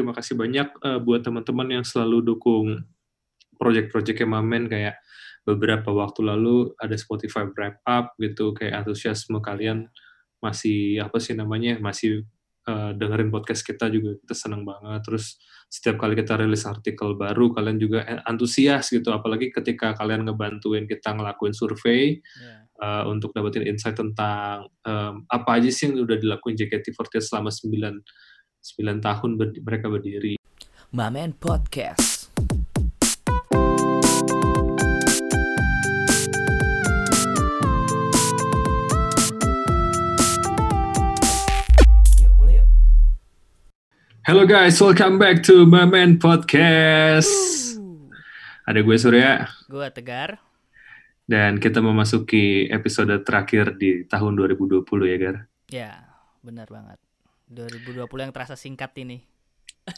terima kasih banyak uh, buat teman-teman yang selalu dukung project-projectnya Mamen kayak beberapa waktu lalu ada Spotify wrap up gitu kayak antusiasme kalian masih apa sih namanya masih uh, dengerin podcast kita juga kita senang banget terus setiap kali kita rilis artikel baru kalian juga antusias gitu apalagi ketika kalian ngebantuin kita ngelakuin survei yeah. uh, untuk dapetin insight tentang um, apa aja sih yang udah dilakuin JKT48 selama 9 9 tahun ber mereka berdiri. Mamen Podcast. Hello guys, welcome back to my man podcast. Ada gue Surya. Gue Tegar. Dan kita memasuki episode terakhir di tahun 2020 ya, Gar? Ya, benar banget. 2020 yang terasa singkat ini.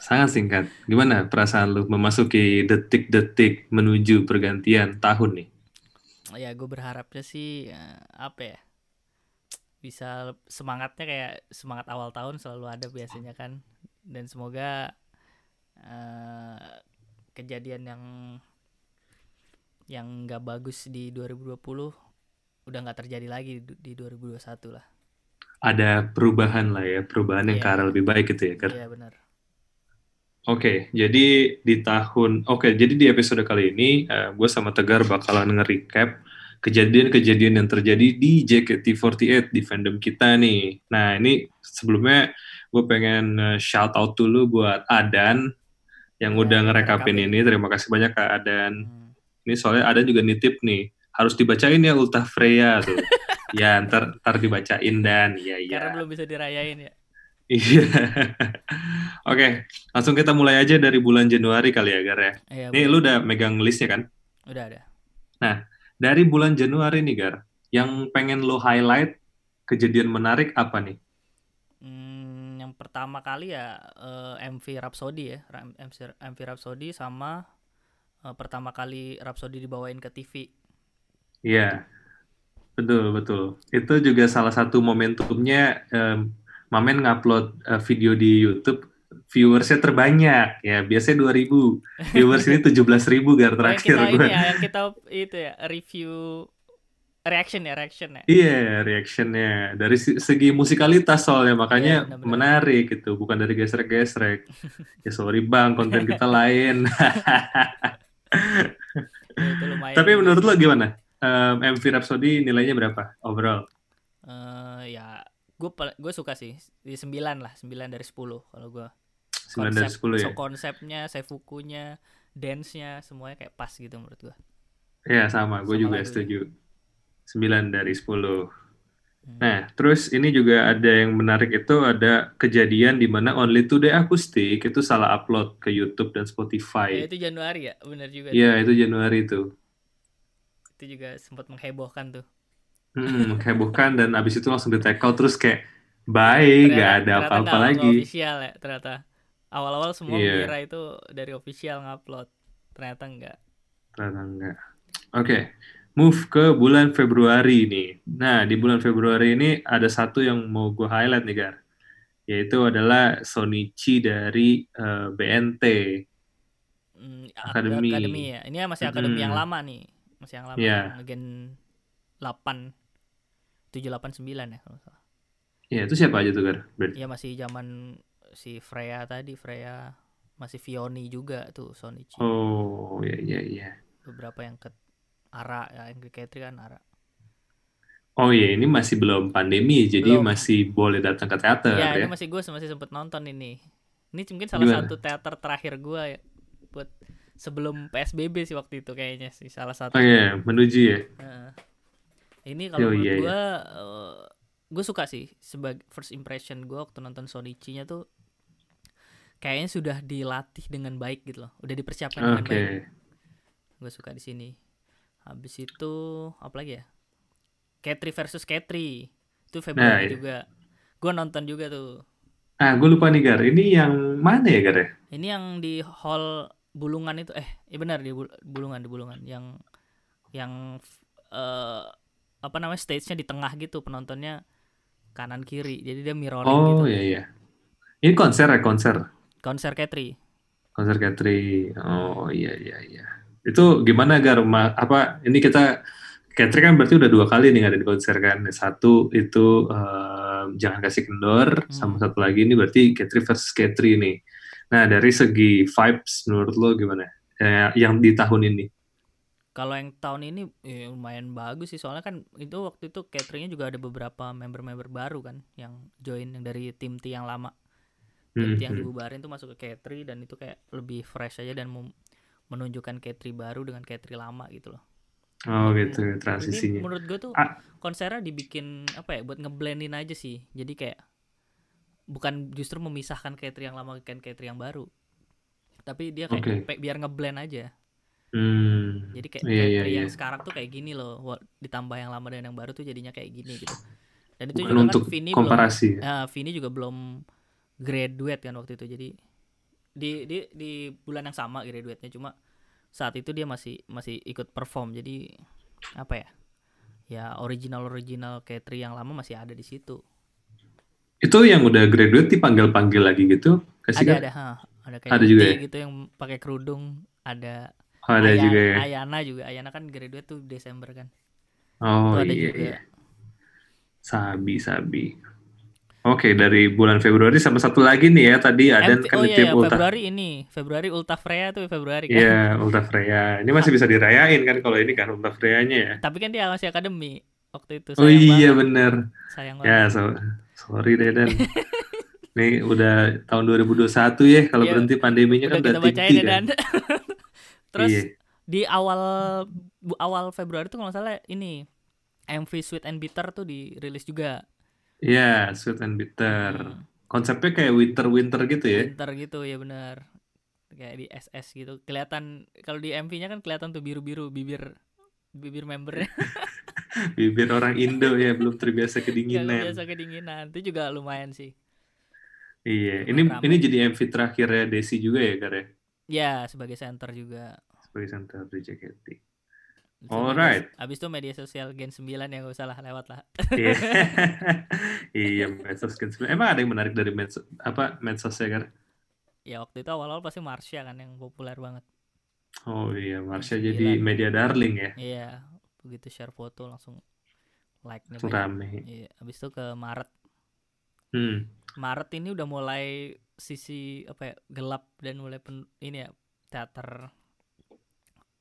Sangat singkat. Gimana perasaan lu memasuki detik-detik menuju pergantian tahun nih? Ya, gue berharapnya sih, eh, apa ya, bisa semangatnya kayak semangat awal tahun selalu ada biasanya kan dan semoga uh, kejadian yang yang nggak bagus di 2020 udah nggak terjadi lagi di 2021 lah. Ada perubahan lah ya, perubahan yang ke arah lebih baik gitu ya, Iya yeah, benar. Oke, okay, jadi di tahun, oke, okay, jadi di episode kali ini uh, eh, gue sama Tegar bakalan nge-recap kejadian-kejadian yang terjadi di JKT48 di fandom kita nih. Nah, ini sebelumnya gue pengen uh, shout out dulu buat Adan yang udah iya, ngerekapin ini. Terima kasih banyak Kak Adan. Hmm. Ini soalnya Adan juga nitip nih, harus dibacain ya Ulta Freya tuh. ya, ntar, ntar dibacain dan ya ya. Karena belum bisa dirayain ya. Iya. Oke, langsung kita mulai aja dari bulan Januari kali ya, Gar ya. Iya, Nih, lu udah megang listnya kan? Udah ada. Nah, dari bulan Januari nih, Gar, yang pengen lo highlight kejadian menarik apa nih? pertama kali ya uh, eh, MV Rhapsody ya MV, MV Rhapsody sama uh, pertama kali Rhapsody dibawain ke TV iya betul betul. Itu juga salah satu momentumnya um, Mamen ngupload uh, video di YouTube viewersnya terbanyak ya. Biasanya 2000 viewers ini 17 ribu gar terakhir yang kita ini ya, yang kita itu ya review reaction ya reaction ya. Iya yeah, reactionnya. Dari segi musikalitas soalnya makanya yeah, bener -bener. menarik gitu. Bukan dari gesrek-gesrek. Ya sorry bang konten kita lain. Ya, tapi menurut lo gimana um, MV Rhapsody nilainya berapa overall uh, ya gue gue suka sih di 9 lah 9 dari 10 kalau gue 9 dari 10 ya so konsepnya seifukunya dance-nya semuanya kayak pas gitu menurut gue Iya sama, gue juga setuju. 9 dari 10. Hmm. Nah, terus ini juga ada yang menarik itu ada kejadian di mana Only Today Acoustic itu salah upload ke YouTube dan Spotify. Ya, itu Januari ya, benar juga. Iya, itu Januari itu. Itu juga sempat menghebohkan tuh. Hmm, menghebohkan dan abis itu langsung di tackle terus kayak baik, nggak ada apa-apa lagi. Official ya, ternyata. Awal-awal semua yeah. mengira itu dari official ngupload, ternyata enggak. Ternyata enggak. Oke. Okay move ke bulan Februari ini. Nah, di bulan Februari ini ada satu yang mau gue highlight nih, Gar. Yaitu adalah Sonichi dari uh, eh, BNT. Hmm, akademi. akademi ya. Ini masih akademi hmm. yang lama nih. Masih yang lama. Yeah. Yang gen 8 789 ya kalau salah. Iya, itu siapa aja tuh, Gar? Iya, masih zaman si Freya tadi, Freya masih Vioni juga tuh Sonichi. Oh, iya iya iya. Beberapa yang ke Ara ya Angry Catry kan Ara. Oh iya, ini masih belum pandemi, jadi belum. masih boleh datang ke teater ya. ya. ini masih gue masih sempet nonton ini. Ini mungkin salah Gimana? satu teater terakhir gue ya buat sebelum PSBB sih waktu itu kayaknya sih salah satu. Oh iya, menuju ya. Nah, ini kalau oh, menurut iya, gue, uh, gue suka sih sebagai first impression gue waktu nonton Sonichi-nya tuh kayaknya sudah dilatih dengan baik gitu loh, udah dipersiapkan okay. dengan baik. Gue suka di sini. Habis itu apa lagi ya? Katri versus Katri. Itu Februari nah, iya. juga. Gue nonton juga tuh. Ah, gue lupa nih Gar. Ini yang mana ya Gar ya? Ini yang di hall Bulungan itu. Eh, iya benar di Bulungan di Bulungan. Yang yang uh, apa namanya stage-nya di tengah gitu penontonnya kanan kiri. Jadi dia mirroring oh, gitu. Oh iya iya. Ini konser ya konser. Konser Katri. Konser Katri. Oh iya iya iya. Itu gimana Gar? Apa ini kita Katri kan berarti udah dua kali nih ada di konser kan. Satu itu uh, jangan kasih kendor, hmm. sama satu lagi ini berarti Katri versus Katri nih. Nah dari segi vibes menurut lo gimana? Ya, yang di tahun ini? Kalau yang tahun ini ya lumayan bagus sih soalnya kan itu waktu itu cateringnya juga ada beberapa member-member baru kan yang join yang dari tim T yang lama. Tim T yang hmm. dibubarin tuh masuk ke Katri dan itu kayak lebih fresh aja dan menunjukkan Katri baru dengan Katri lama gitu loh. Oh gitu transisinya. Ini menurut gue tuh ah. konsernya dibikin apa ya buat ngeblendin aja sih. Jadi kayak bukan justru memisahkan Katri yang lama ke Katri yang baru. Tapi dia kayak okay. biar ngeblend aja. Hmm. Jadi kayak yeah, yeah, yang yeah. sekarang tuh kayak gini loh, ditambah yang lama dan yang baru tuh jadinya kayak gini gitu. Dan itu Bukan juga kan untuk kan Vini komparasi. belum, ya, Vini juga belum graduate kan waktu itu. Jadi di di di bulan yang sama graduate-nya cuma saat itu dia masih masih ikut perform. Jadi apa ya? Ya original original kayak Tri yang lama masih ada di situ. Itu yang udah graduate dipanggil-panggil lagi gitu? Kasih ada kan? ada, ha, ada kayak ada juga ya? gitu yang pakai kerudung, ada Oh, ada Ayana, juga ya. Ayana juga. Ayana kan graduate tuh Desember kan. Oh iya, juga. iya. Sabi, sabi. Oke, dari bulan Februari sama satu lagi nih ya tadi ada kan oh, iya, iya, Ulta. Februari ini, Februari Ulta Freya tuh Februari kan. Iya, Ulta Freya. Ini masih bisa dirayain kan kalau ini kan Ulta Freya-nya ya. Tapi kan dia masih akademi waktu itu. oh iya banget. bener. Sayang ya, banget. Ya, so, sorry deh Dan. Nih udah tahun 2021 ya kalau ya, berhenti pandeminya kan udah tinggi ya, kan. Terus iya. di awal awal Februari tuh kalau salah ini MV Sweet and Bitter tuh dirilis juga. Iya, yeah, Sweet and Bitter. Hmm. Konsepnya kayak winter winter gitu ya? Winter gitu ya benar. Kayak di SS gitu. Kelihatan kalau di MV-nya kan kelihatan tuh biru-biru bibir bibir membernya. bibir orang Indo ya belum terbiasa kedinginan. Belum terbiasa kedinginan. Itu juga lumayan sih. Iya, ini rame. ini jadi MV terakhirnya Desi juga ya, Kare? Ya, sebagai center juga. Sebagai center di JKT. Alright. Abis itu media sosial Gen 9 yang gak usah lah lewat lah. Iya, iya medsos Gen 9. Emang ada yang menarik dari medsos, apa medsos ya kan? Ya waktu itu awal-awal pasti Marsha kan yang populer banget. Oh iya, Marsha jadi media darling ya. Iya, begitu share foto langsung like nih. Rame. Iya, abis itu ke Maret. Hmm. Maret ini udah mulai sisi apa ya gelap dan mulai pen, ini ya teater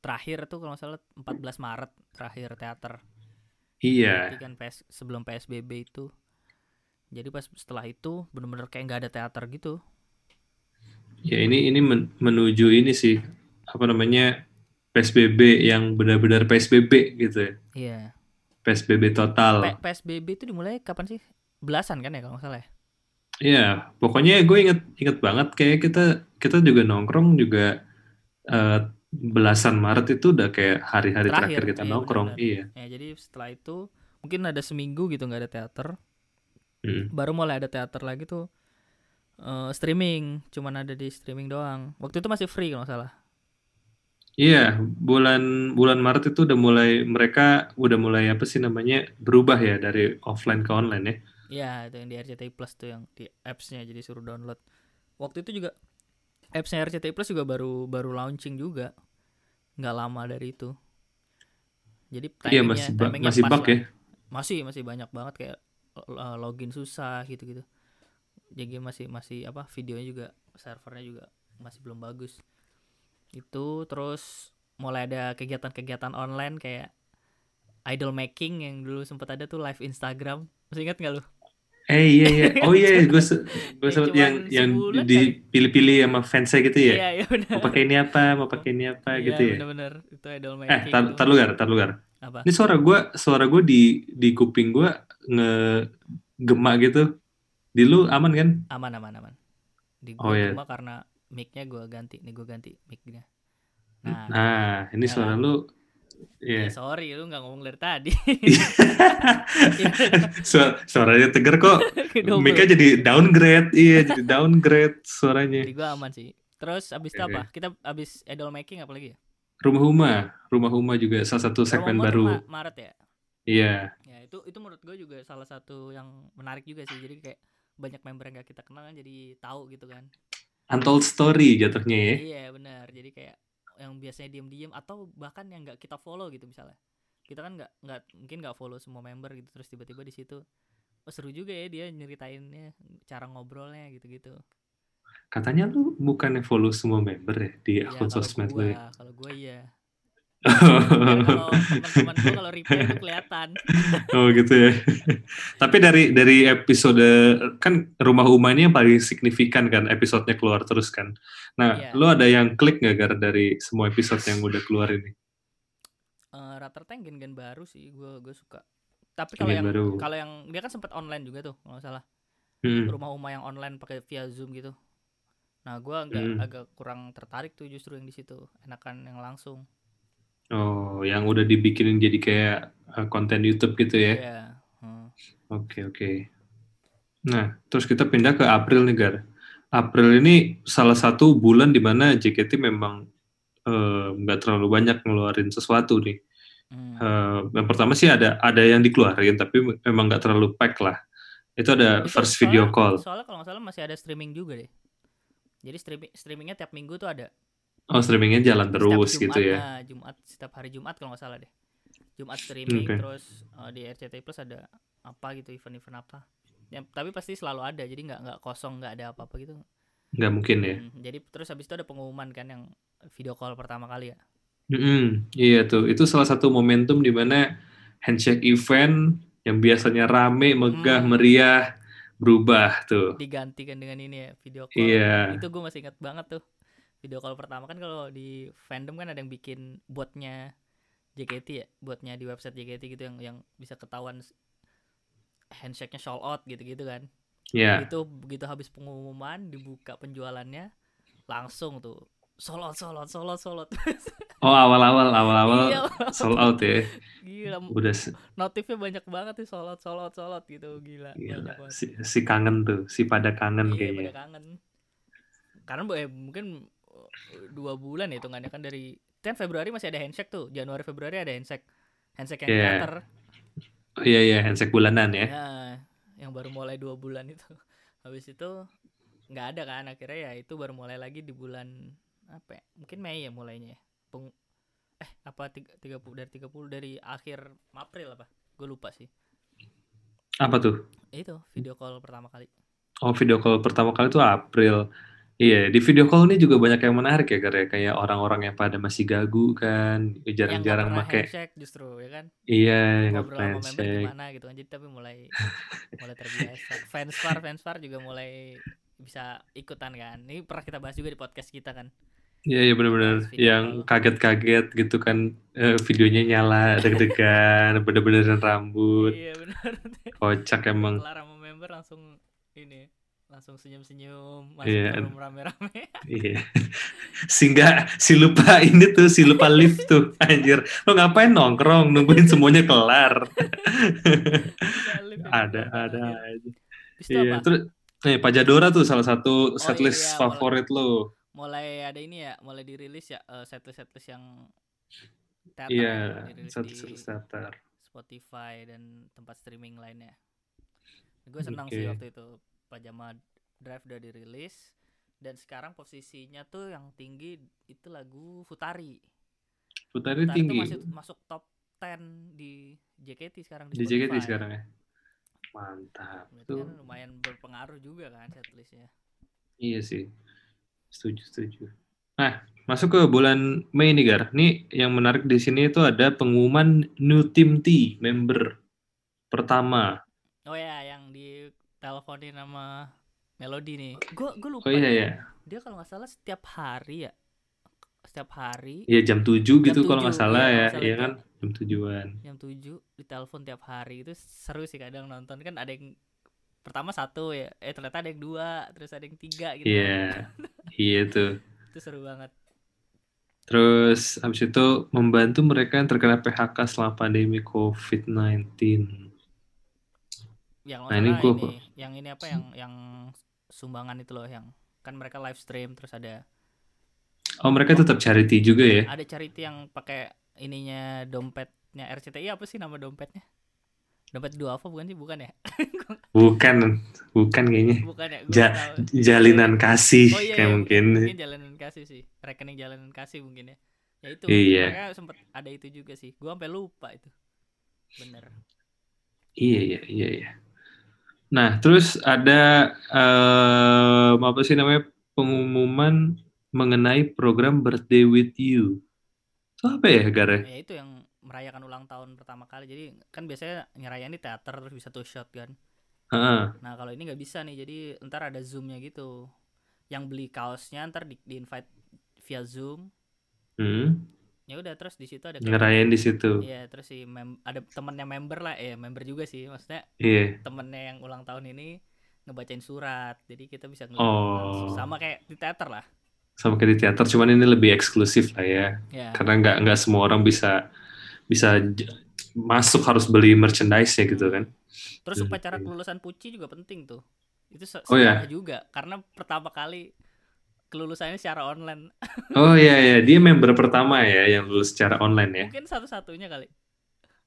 terakhir tuh kalau salah 14 Maret terakhir teater. Iya. Jadi kan PS, sebelum PSBB itu. Jadi pas setelah itu bener-bener kayak nggak ada teater gitu. Ya ini ini men, menuju ini sih apa namanya PSBB yang benar-benar PSBB gitu ya. Iya. PSBB total. P PSBB itu dimulai kapan sih? Belasan kan ya kalau nggak salah ya? Iya, pokoknya gue inget inget banget kayak kita kita juga nongkrong juga uh, belasan Maret itu udah kayak hari-hari terakhir, terakhir kita iya, nongkrong. Bener -bener. Iya. Ya, jadi setelah itu mungkin ada seminggu gitu nggak ada teater. Hmm. Baru mulai ada teater lagi tuh uh, streaming, cuman ada di streaming doang. Waktu itu masih free kalau nggak salah. Iya, bulan bulan Maret itu udah mulai mereka udah mulai apa sih namanya berubah ya dari offline ke online ya. Iya, itu yang di RCTI Plus tuh yang di apps-nya jadi suruh download. Waktu itu juga apps-nya RCTI Plus juga baru baru launching juga. Nggak lama dari itu. Jadi iya, masih ba masih bug ya. Masih masih banyak banget kayak login susah gitu-gitu. Jadi masih masih apa videonya juga servernya juga masih belum bagus. Itu terus mulai ada kegiatan-kegiatan online kayak idol making yang dulu sempat ada tuh live Instagram. Masih ingat nggak lu? Eh iya iya. Oh iya, gue gue sebut yang yang dipilih-pilih sama fansnya gitu ya. Iya iya benar. Mau pakai ini apa, mau pakai ini apa iya, gitu ya. benar-benar. Itu idol making. Eh, tar, tar lu gar, tar lu gar. Apa? Ini suara gue, suara gue di di kuping gue nge gemak gitu. Di lu aman kan? Aman aman aman. Di gue oh, iya. karena mic-nya gue ganti. Nih gue ganti mic-nya. Nah, nah ini ya. suara lu Yeah. Ya sorry lu nggak ngomong dari tadi. Suara, suaranya tegar kok. Mika jadi downgrade, iya jadi downgrade suaranya. Jadi gua aman sih. Terus abis itu apa? Kita abis idol making apa lagi ya? Rumah Huma, Rumah Huma juga salah satu segmen baru. Ma Maret ya? Iya. Ya itu itu menurut gue juga salah satu yang menarik juga sih. Jadi kayak banyak member yang gak kita kenal kan jadi tahu gitu kan. Untold story jatuhnya ya. Iya benar. Jadi kayak yang biasanya diem-diem atau bahkan yang nggak kita follow gitu misalnya. Kita kan nggak nggak mungkin nggak follow semua member gitu terus tiba-tiba di situ oh seru juga ya dia nyeritainnya cara ngobrolnya gitu-gitu. Katanya lu bukan follow semua member ya di ya, akun sosmed lu ya? Kalau gue iya. Kalau teman-teman gue kalau itu kelihatan. oh gitu ya. Tapi dari dari episode kan rumah Uma ini yang paling signifikan kan episodenya keluar terus kan. Nah, yeah. lu ada yang klik nggak gara dari semua episode yang udah keluar ini? Uh, rata-rata yang gen-gen baru sih, gue gue suka. Tapi kalau yang kalau yang dia kan sempat online juga tuh, kalau nggak salah. Hmm. Rumah Uma yang online pakai via Zoom gitu. Nah, gue agak hmm. agak kurang tertarik tuh justru yang di situ. Enakan yang langsung. Oh, yang udah dibikinin jadi kayak uh, konten YouTube gitu ya? Iya. Oke, hmm. oke. Okay, okay. Nah, terus kita pindah ke April nih, Gar. April ini salah satu bulan di mana JKT memang eh, nggak uh, terlalu banyak ngeluarin sesuatu nih. Hmm. Uh, yang pertama sih ada ada yang dikeluarin tapi memang nggak terlalu pack lah. Itu ada Itu first soalnya, video call. Soalnya kalau nggak salah masih ada streaming juga deh. Jadi streaming streamingnya tiap minggu tuh ada. Oh streamingnya jalan terus Jumat, gitu ya? Nah, Jumat setiap hari Jumat kalau nggak salah deh. Jumat streaming okay. terus uh, di RCTI Plus ada apa gitu event-event apa ya, tapi pasti selalu ada jadi nggak nggak kosong nggak ada apa-apa gitu nggak mungkin ya hmm, jadi terus habis itu ada pengumuman kan yang video call pertama kali ya mm-hmm. iya tuh itu salah satu momentum di mana handshake event yang biasanya rame megah hmm. meriah berubah tuh digantikan dengan ini ya video call iya. itu gue masih ingat banget tuh video call pertama kan kalau di fandom kan ada yang bikin botnya JKT ya buatnya di website JKT gitu yang yang bisa ketahuan handshake-nya sold out gitu-gitu kan. Iya. Yeah. Itu begitu habis pengumuman dibuka penjualannya langsung tuh sold out, sold out, sold out, sold out. oh awal-awal awal-awal iya, sold out ya. Gila. Udah notifnya banyak banget tuh sold out, sold out, sold out gitu gila. gila. Si, si kangen tuh, si pada kangen iya, kayaknya. Pada kangen. Karena eh, mungkin dua bulan ya hitungannya kan dari kan Februari masih ada handshake tuh, Januari Februari ada handshake. Handshake yang yeah. teater Oh iya iya handshake bulanan ya. Ya, yang baru mulai dua bulan itu. Habis itu nggak ada kan akhirnya ya itu baru mulai lagi di bulan apa ya? Mungkin Mei ya mulainya ya. Peng eh apa tiga puluh dari tiga puluh dari akhir April apa? Gue lupa sih. Apa tuh? Itu video call pertama kali. Oh video call pertama kali itu April. Iya, di video call ini juga banyak yang menarik ya, karena kayak orang-orang yang pada masih gagu kan, jarang-jarang pakai. justru ya kan? Iya, yang ngobrol sama member gimana gitu kan, jadi tapi mulai mulai terbiasa. Fans far, fans far juga mulai bisa ikutan kan. Ini pernah kita bahas juga di podcast kita kan. Iya, iya benar-benar. Yang kaget-kaget gitu kan, eh, videonya nyala deg-degan, bener-benerin rambut. Iya benar. Kocak emang. Kelar sama member langsung ini langsung senyum-senyum masuk yeah. room rame-rame. Iya. Sehingga si lupa ini tuh si lupa lift tuh anjir. Lo ngapain nongkrong nungguin semuanya kelar? Ada ada aja. Iya terus nih Pak Jadora tuh salah satu setlist oh, iya, favorit mulai, lo mulai ada ini ya mulai dirilis ya uh, setlist setlist yang teater iya ya, setlist teater. Spotify dan tempat streaming lainnya. Gue senang okay. sih waktu itu Pajama Drive udah dirilis dan sekarang posisinya tuh yang tinggi itu lagu Futari. Futari, Futari tinggi. masih masuk top 10 di JKT sekarang di, di JKT sekarang ya. Mantap. Itu kan lumayan berpengaruh juga kan setlistnya. Iya sih. Setuju, setuju. Nah, masuk ke bulan Mei nih, Gar. Nih yang menarik di sini itu ada pengumuman New Team T member pertama. Oh ya, yang di teleponin sama Melody nih. Gue gue lupa. Oh iya ya. Dia kalau nggak salah setiap hari ya. Setiap hari. Iya jam 7 jam gitu kalau nggak salah ya. Iya kan jam tujuan. Jam 7 ditelepon tiap hari itu seru sih kadang nonton kan ada yang pertama satu ya eh ternyata ada yang dua terus ada yang tiga gitu iya iya tuh itu seru banget terus habis itu membantu mereka yang terkena PHK selama pandemi COVID-19 yang nah, ini, gua... ini yang ini apa yang yang sumbangan itu loh yang kan mereka live stream terus ada oh mereka tetap charity juga ya ada charity yang pakai ininya dompetnya RCTI apa sih nama dompetnya Dompet duafa bukan sih? Bukan ya? bukan, bukan kayaknya. Bukan ya? Ja jalinan kasih oh, iya, kayak iya, mungkin. Mungkin jalinan kasih sih. Rekening jalinan kasih mungkin ya. Ya itu. Iya. Mereka sempet ada itu juga sih. Gua sampai lupa itu. Bener. Iya, iya, iya, iya. Nah, terus ada um, apa sih namanya pengumuman mengenai program Birthday with You. Itu apa ya, Gara? Ya itu yang merayakan ulang tahun pertama kali. Jadi kan biasanya nyerayain di teater terus bisa tuh shot kan. Heeh. Nah kalau ini nggak bisa nih. Jadi ntar ada zoomnya gitu. Yang beli kaosnya ntar di, di invite via zoom. Hmm. Ya udah terus di situ ada Ngerayain di situ. Iya terus si mem ada temennya member lah ya member juga sih maksudnya Iya. temennya yang ulang tahun ini ngebacain surat jadi kita bisa ngeliat Oh. sama kayak di teater lah Sama kayak di teater, cuman ini lebih eksklusif lah ya. ya Karena nggak nggak semua orang bisa bisa masuk harus beli merchandise ya gitu kan. terus upacara kelulusan puci juga penting tuh itu se Oh, ya? juga karena pertama kali kelulusannya secara online Oh iya iya, dia member pertama ya yang lulus secara online ya. mungkin satu-satunya kali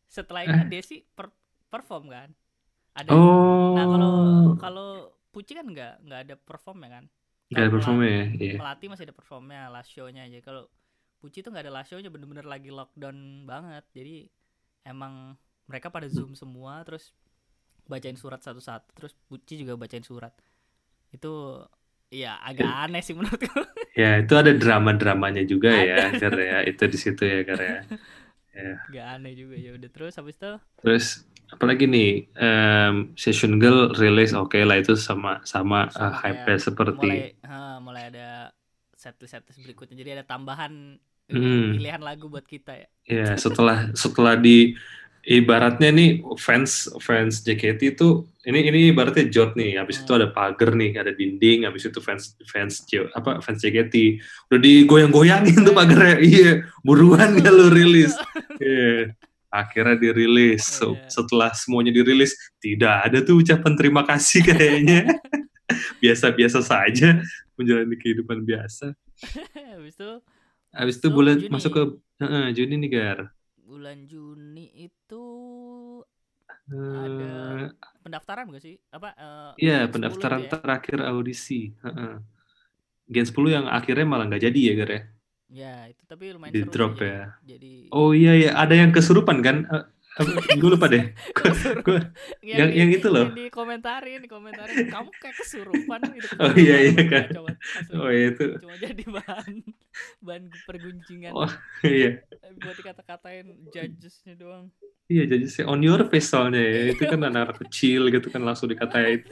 setelah ini Eh. kan Desi per- perform kan ada Oh. nah kalau kalau puci kan nggak nggak ada perform ya kan nggak ada performnya ya. Iya. Melati masih ada performnya last show-nya aja kalau Puci tuh nggak ada last show-nya bener-bener lagi lockdown banget jadi emang mereka pada zoom semua terus bacain surat satu-satu terus Puci juga bacain surat itu ya agak aneh sih menurutku Ya itu ada drama-dramanya juga ya. Gar ya. Itu di situ ya, Gar ya. agak aneh juga ya udah terus habis itu Terus apalagi nih em, Session Girl rilis oke lah itu sama sama, Sama uh, hype kayak seperti mulai ha, mulai ada setlist setlist berikutnya jadi ada tambahan eh, Hmm. pilihan lagu buat kita ya ya setelah setelah di ibaratnya nih fans fans JKT itu ini ini ibaratnya jod nih habis itu Hmm. ada pagar nih ada dinding habis itu fans fans apa fans JKT udah digoyang-goyangin tuh pagarnya iya buruan ya lu rilis Iya. akhirnya dirilis So, Iya. setelah semuanya dirilis tidak ada tuh ucapan terima kasih kayaknya biasa-biasa saja menjalani kehidupan biasa habis itu habis itu So, bulan Juni. masuk ke Heeh, Juni nih Gar bulan Juni itu Eh, pendaftaran gak sih? Apa? eh, Iya, Gen 10 pendaftaran itu ya? terakhir audisi. Heeh. Gen 10 yang akhirnya malah nggak jadi ya, Gar ya? Ya, itu tapi lumayan Di seru drop jadi, ya. Jadi Oh iya ya, ada yang kesurupan kan? Gue lupa deh. Gua- yang- yang itu loh. Yang dikomentarin, dikomentarin kamu kayak kesurupan itu Oh, iya, iya, kan. coba, oh iya itu. Cuma jadi bahan bahan perguncingan Oh iya. buat dikata-katain judgesnya doang. Iya, sih on your face soalnya ya. Itu kan anak kecil gitu kan langsung dikatain.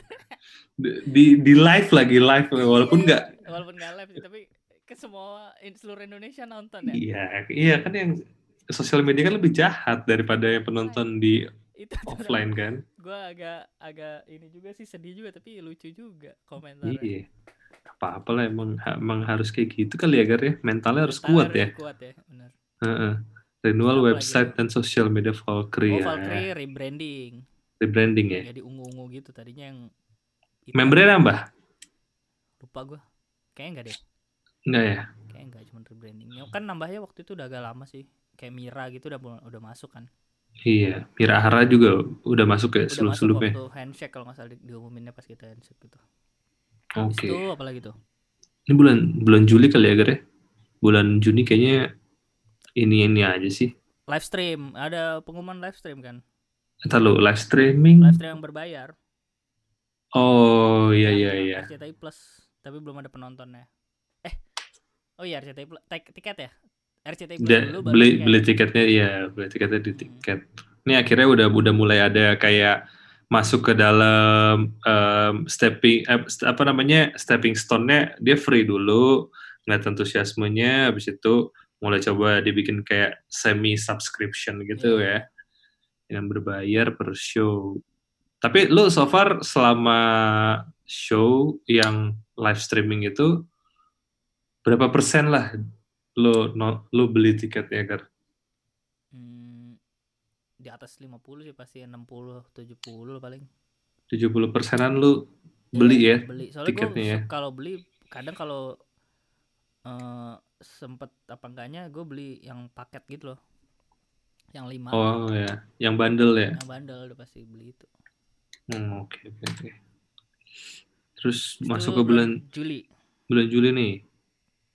Di, di, di live lagi live walaupun nggak Walaupun nggak live tapi ke semua seluruh Indonesia nonton ya. iya iya kan yang sosial media kan lebih jahat daripada yang penonton di Itu offline kan. gue agak agak ini juga sih sedih juga tapi lucu juga komentarnya. Iya. Apa-apa lah emang, emang harus kayak gitu kali ya Gar ya. Mentalnya harus kuat ya. Kuat ya, benar. Heeh. Renewal Apa website dan social media Valkyrie Oh, ya. Valkyrie rebranding. Rebranding ya. Jadi ungu-ungu gitu tadinya yang. Membernya nambah? lupa gue. Kayaknya enggak deh. Enggak ya? Kayaknya enggak cuma rebranding. Ya, kan nambahnya waktu itu udah agak lama sih. Kayak Mira gitu udah udah masuk kan. Iya. Mirahara juga udah masuk ya sebelum sebelumnya. waktu handshake kalau nggak salah di- diumuminnya pas kita handshake gitu. Oke. itu apa lagi tuh? Ini bulan bulan Juli kali ya Gar ya? Bulan Juni kayaknya ini ini aja sih. Live stream, ada pengumuman live stream kan? Entar lu live streaming. Live stream yang berbayar. Oh iya iya iya. RCTI Plus, tapi belum ada penontonnya. Eh, oh iya RCTI Plus, tiket ya? RCTI Plus dulu baru beli tiket. beli tiketnya iya, beli tiketnya di tiket. Ini akhirnya udah udah mulai ada kayak masuk ke dalam em, stepping eh, apa namanya stepping stone-nya dia free dulu ngeliat antusiasmenya habis itu mulai coba dibikin kayak semi subscription gitu Iya. ya yang berbayar per show tapi lu so far selama show yang live streaming itu berapa persen lah lu no, lu beli tiketnya Gar? Hmm, di atas 50 sih pasti 60 70 paling. 70 persenan lu beli Iya, ya beli. Soalnya tiketnya ya? kalau beli kadang kalau eh sempet apa enggaknya gue beli yang paket gitu loh. Yang lima. Oh ya, yang bandel ya. Yang bandel udah pasti beli itu. Hmm, oke oke oke. Terus itu masuk ke bulan Juli. Bulan Juli nih.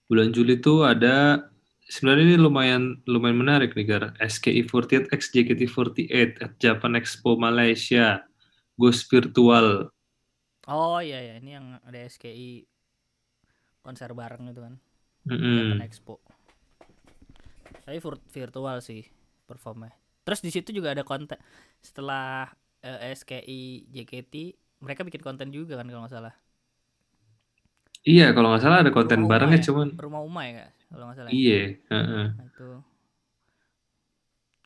Bulan Juli tuh ada sebenarnya ini lumayan lumayan menarik nih Gar. SKI48 X JKT48 at Japan Expo Malaysia. Ghost Virtual. Oh iya ya, ini yang ada SKI konser bareng gitu kan. Mm -hmm. Japan Expo. Tapi virtual sih performnya. Terus di situ juga ada konten setelah uh, eh, SKI JKT mereka bikin konten juga kan kalau nggak salah. Iya, kalau nggak salah ada konten rumah barengnya ya? cuman rumah Uma ya kalau nggak salah. Ya? Iya, uh -uh. Nah, itu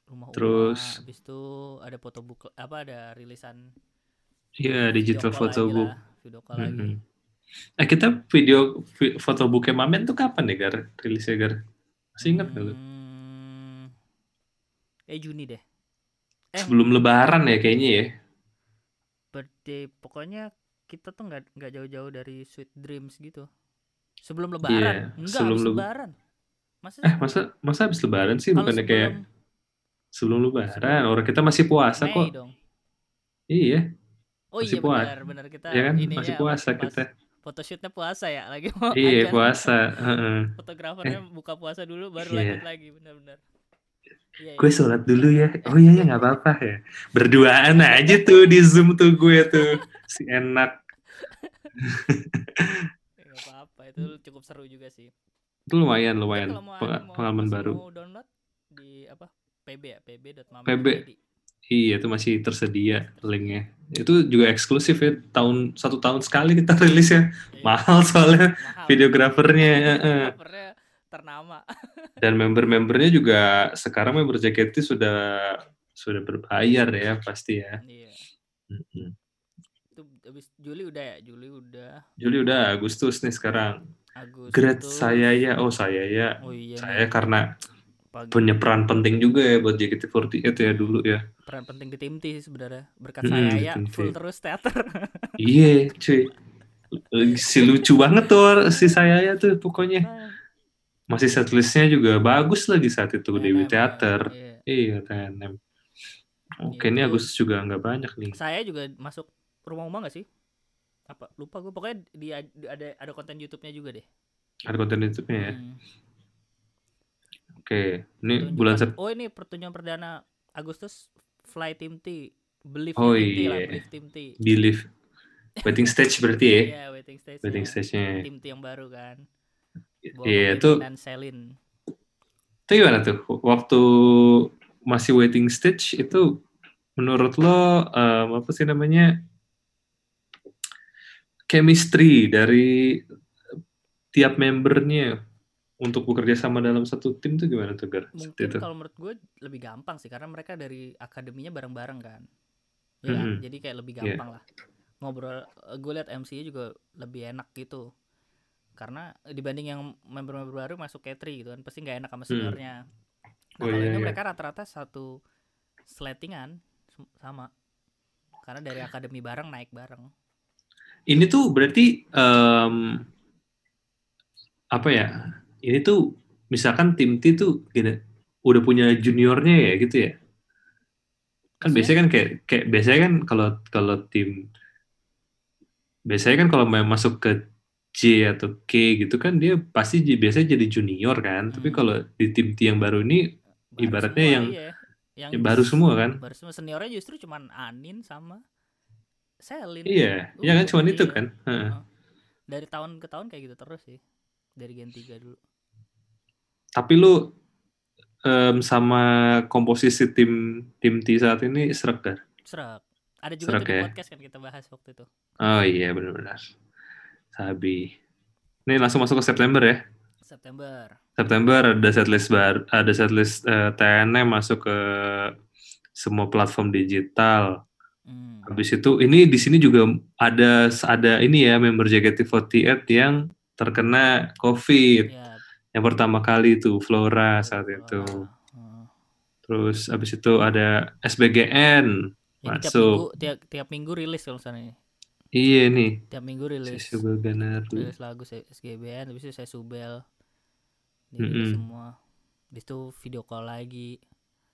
rumah Terus Uma, habis itu ada foto book apa ada rilisan Iya, digital photo book. Video call mm -hmm. lagi. Eh kita video foto booknya Mamen tuh kapan ya Gar? Rilisnya Gar? Masih ingat hmm, lu? Eh Juni deh. Eh, Sebelum Lebaran ya kayaknya ya. Birthday pokoknya kita tuh nggak nggak jauh-jauh dari Sweet Dreams gitu. Sebelum Lebaran? Yeah, Enggak, sebelum habis Lebaran. Masa eh masa masa habis Lebaran sih bukannya sebelum, kayak sebelum Lebaran? Sebelum Orang kita masih puasa Mei kok. Dong. Iya. Oh masih iya puasa. benar benar kita ya kan? masih puasa kita photoshootnya puasa ya lagi mau iya puasa fotografernya buka puasa dulu baru yeah. lanjut lagi benar-benar iya, gue iya. sholat dulu ya oh iya ya nggak apa-apa ya berduaan aja tuh di zoom tuh gue tuh si enak nggak apa-apa itu cukup seru juga sih. Itu lumayan lumayan mau, pengalaman mau, baru. mau download di apa pb ya? Pb pb iya itu masih tersedia linknya. Itu juga eksklusif ya tahun satu tahun sekali kita rilis ya iya. mahal soalnya mahal. videografernya ternama. Dan member-membernya juga sekarang member JKT sudah sudah berbayar ya pasti ya. Iya. mm-hmm. itu habis Juli udah ya Juli udah Juli udah Agustus nih sekarang Agustus. Great saya ya oh saya ya oh, iya, saya nih. karena Pagi. punya peran penting juga ya buat JKT48 ya dulu ya. Peran penting di tim T sebenarnya. Berkat hmm, saya ya full terus teater. iya, cuy. Si lucu banget tuh si saya ya tuh pokoknya. Nah. Masih setlistnya juga bagus lagi saat itu di teater. Iya, iya TNM. Oke, ini Agustus juga nggak banyak nih. Saya juga masuk rumah rumah nggak sih? Apa? Lupa gue. Pokoknya di ada ada konten YouTube-nya juga deh. Ada konten YouTube-nya ya. Hmm Oke, ini pertunjukan, bulan Sep Oh, ini pertunjukan perdana Agustus Fly Team T. Believe oh, Team T lah, iya. Believe Team T. Believe. Waiting stage berarti ya? Iya, yeah, waiting stage. Waiting stage-nya. Tim T yang baru kan. Iya, yeah, itu. Dan Selin. Itu gimana tuh? Waktu masih waiting stage itu menurut lo um, apa sih namanya? Chemistry dari tiap membernya untuk bekerja sama dalam satu tim tuh gimana tuh Gar? Mungkin kalau menurut gue lebih gampang sih karena mereka dari akademinya bareng-bareng kan. Ya, mm -hmm. jadi kayak lebih iya. gampang yeah. lah. Ngobrol eh, gue liat MC juga lebih enak gitu. Karena dibanding yang member-member baru masuk K3 gitu kan pasti nggak enak sama hmm. seniornya. Hmm. Nah, oh, kalau iya, ini iya. mereka rata-rata satu slatingan sama. Karena dari akademi bareng naik bareng. Ini tuh berarti um, apa ya? ini tuh misalkan tim T tuh gini, udah punya juniornya ya gitu ya kan biasanya kan kayak kayak biasanya kan kalau kalau tim biasanya kan kalau mau masuk ke J atau K gitu kan dia pasti biasanya jadi junior kan hmm. tapi kalau di tim T yang baru ini baru ibaratnya semua, yang, iya. yang ya baru semua kan baru semua seniornya justru cuman Anin sama Selin iya uh, ya kan cuman iya. itu kan uh. dari tahun ke tahun kayak gitu terus sih dari Gen 3 dulu tapi lu um, sama komposisi tim tim T saat ini serak kan? Serak. Ada juga serak, tuh ya? podcast kan kita bahas waktu itu. Oh iya benar-benar. Sabi. Ini langsung masuk ke September ya? September. September ada setlist bar, ada setlist uh, eh, TNM masuk ke semua platform digital. Habis itu ini di sini juga ada ada ini ya member JKT48 yang terkena COVID. Ya, yang pertama kali itu Flora saat itu. Terus abis itu ada SBGN Ini masuk. Tiap minggu, tiap, tiap minggu rilis kalau sana Iya nih. Tiap minggu rilis. Subel Rilis lagu SGBN, habis itu saya Subel. Mm -hmm. semua. Di itu video call lagi.